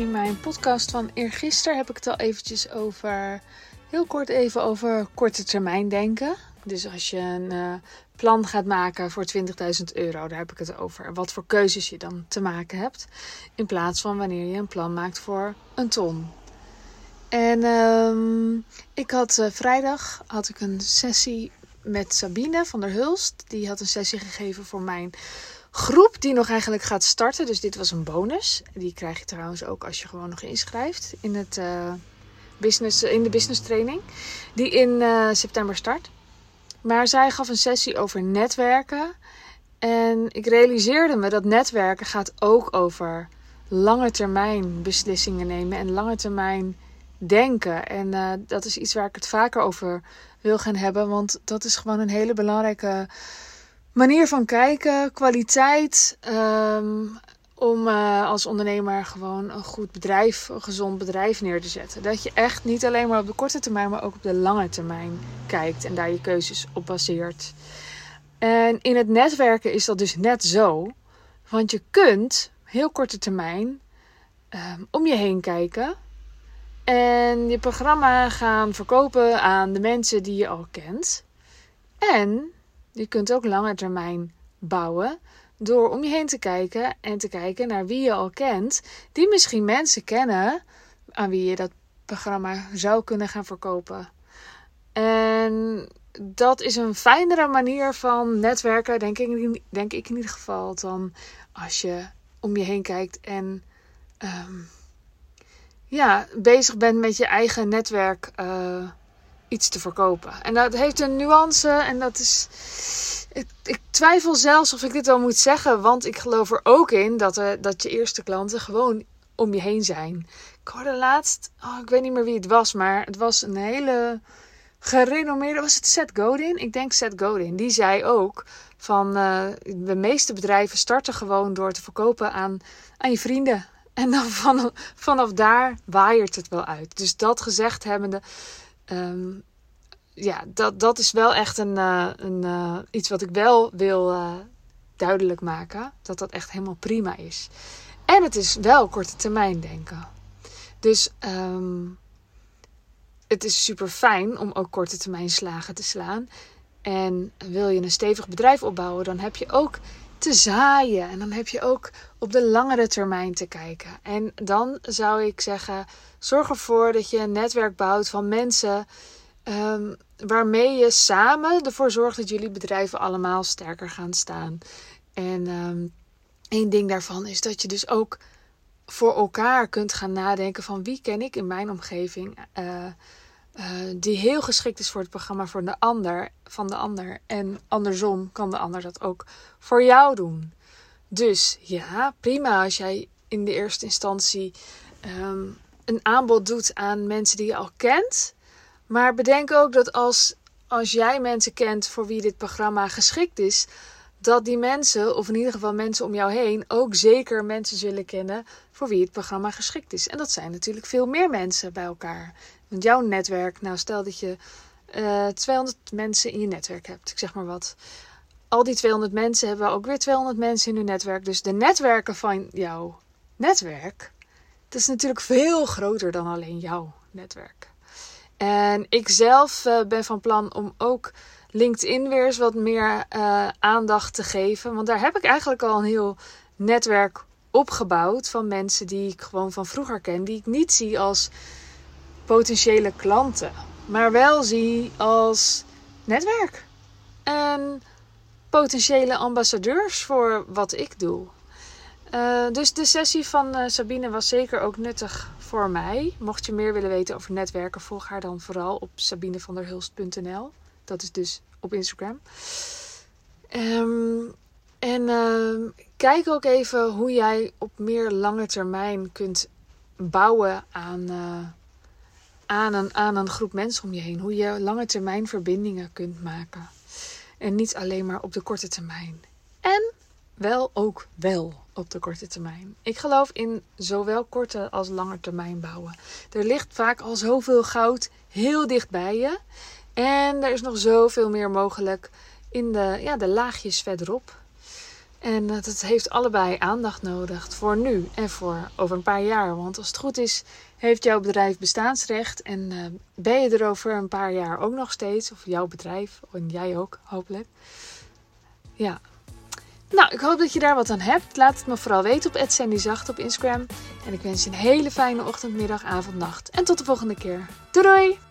In mijn podcast van eergisteren heb ik het al eventjes over, heel kort even over korte termijn denken. Dus als je een uh, plan gaat maken voor 20.000 euro, daar heb ik het over. Wat voor keuzes je dan te maken hebt. In plaats van wanneer je een plan maakt voor een ton. En uh, ik had uh, vrijdag had ik een sessie met Sabine van der Hulst. Die had een sessie gegeven voor mijn groep die nog eigenlijk gaat starten. Dus dit was een bonus. Die krijg je trouwens ook als je gewoon nog inschrijft in, het, uh, business, in de business training. Die in uh, september start. Maar zij gaf een sessie over netwerken. En ik realiseerde me dat netwerken gaat ook over lange termijn beslissingen nemen en lange termijn denken. En uh, dat is iets waar ik het vaker over wil gaan hebben. Want dat is gewoon een hele belangrijke manier van kijken, kwaliteit. Um, om uh, als ondernemer gewoon een goed bedrijf, een gezond bedrijf neer te zetten. Dat je echt niet alleen maar op de korte termijn, maar ook op de lange termijn kijkt en daar je keuzes op baseert. En in het netwerken is dat dus net zo. Want je kunt heel korte termijn um, om je heen kijken. En je programma gaan verkopen aan de mensen die je al kent. En je kunt ook lange termijn bouwen door om je heen te kijken en te kijken naar wie je al kent, die misschien mensen kennen aan wie je dat programma zou kunnen gaan verkopen. En dat is een fijnere manier van netwerken, denk ik, in ieder geval, dan als je om je heen kijkt en um, ja, bezig bent met je eigen netwerk. Uh, iets te verkopen. En dat heeft een nuance en dat is. Ik, ik, twijfel zelfs of ik dit wel moet zeggen, want ik geloof er ook in dat, er, dat je eerste klanten gewoon om je heen zijn. Ik hoorde laatst, oh, ik weet niet meer wie het was, maar het was een hele gerenommeerde, was het Seth Godin? Ik denk Seth Godin. Die zei ook van uh, de meeste bedrijven starten gewoon door te verkopen aan, aan je vrienden. En dan vanaf, vanaf daar waaiert het wel uit. Dus dat gezegd hebbende, um, ja, dat, dat is wel echt een, uh, een, uh, iets wat ik wel wil uh, duidelijk maken. Dat dat echt helemaal prima is. En het is wel korte termijn denken. Dus um, het is super fijn om ook korte termijn slagen te slaan. En wil je een stevig bedrijf opbouwen, dan heb je ook te zaaien. En dan heb je ook op de langere termijn te kijken. En dan zou ik zeggen: zorg ervoor dat je een netwerk bouwt van mensen. Um, waarmee je samen ervoor zorgt dat jullie bedrijven allemaal sterker gaan staan. En um, één ding daarvan is dat je dus ook voor elkaar kunt gaan nadenken van wie ken ik in mijn omgeving. Uh, uh, die heel geschikt is voor het programma voor de ander, van de ander. En andersom kan de ander dat ook voor jou doen. Dus ja, prima als jij in de eerste instantie um, een aanbod doet aan mensen die je al kent. Maar bedenk ook dat als, als jij mensen kent voor wie dit programma geschikt is, dat die mensen, of in ieder geval mensen om jou heen, ook zeker mensen zullen kennen voor wie het programma geschikt is. En dat zijn natuurlijk veel meer mensen bij elkaar. Want jouw netwerk, nou stel dat je uh, eh, 200 mensen in je netwerk hebt, ik zeg maar wat. Al die 200 mensen hebben ook weer 200 mensen in hun netwerk. Dus de netwerken van jouw netwerk, dat is natuurlijk veel groter dan alleen jouw netwerk. En ik zelf uh, ben van plan om ook LinkedIn weer eens wat meer uh, aandacht te geven. Want daar heb ik eigenlijk al een heel netwerk opgebouwd van mensen die ik gewoon van vroeger ken, die ik niet zie als potentiële klanten, maar wel zie als netwerk. En potentiële ambassadeurs voor wat ik doe. Uh, dus de sessie van uh, Sabine was zeker ook nuttig voor mij. Mocht je meer willen weten over netwerken, volg haar dan vooral op sabinevanderhulst.nl. Dat is dus op Instagram. Um, en uh, kijk ook even hoe jij op meer lange termijn kunt bouwen aan, uh, aan, een, aan een groep mensen om je heen. Hoe je lange termijn verbindingen kunt maken. En niet alleen maar op de korte termijn. En wel ook wel op de korte termijn. Ik geloof in zowel korte als lange termijn bouwen. Er ligt vaak al zoveel goud heel dicht bij je. En er is nog zoveel meer mogelijk in de, ja, de laagjes verderop. En dat heeft allebei aandacht nodig voor nu en voor over een paar jaar. Want als het goed is, heeft jouw bedrijf bestaansrecht en uh, ben je er over een paar jaar ook nog steeds, of jouw bedrijf en jij ook, hopelijk. Ja. Nou, ik hoop dat je daar wat aan hebt. Laat het me vooral weten op Zacht op Instagram. En ik wens je een hele fijne ochtend, middag, avond, nacht. En tot de volgende keer. Doei doei!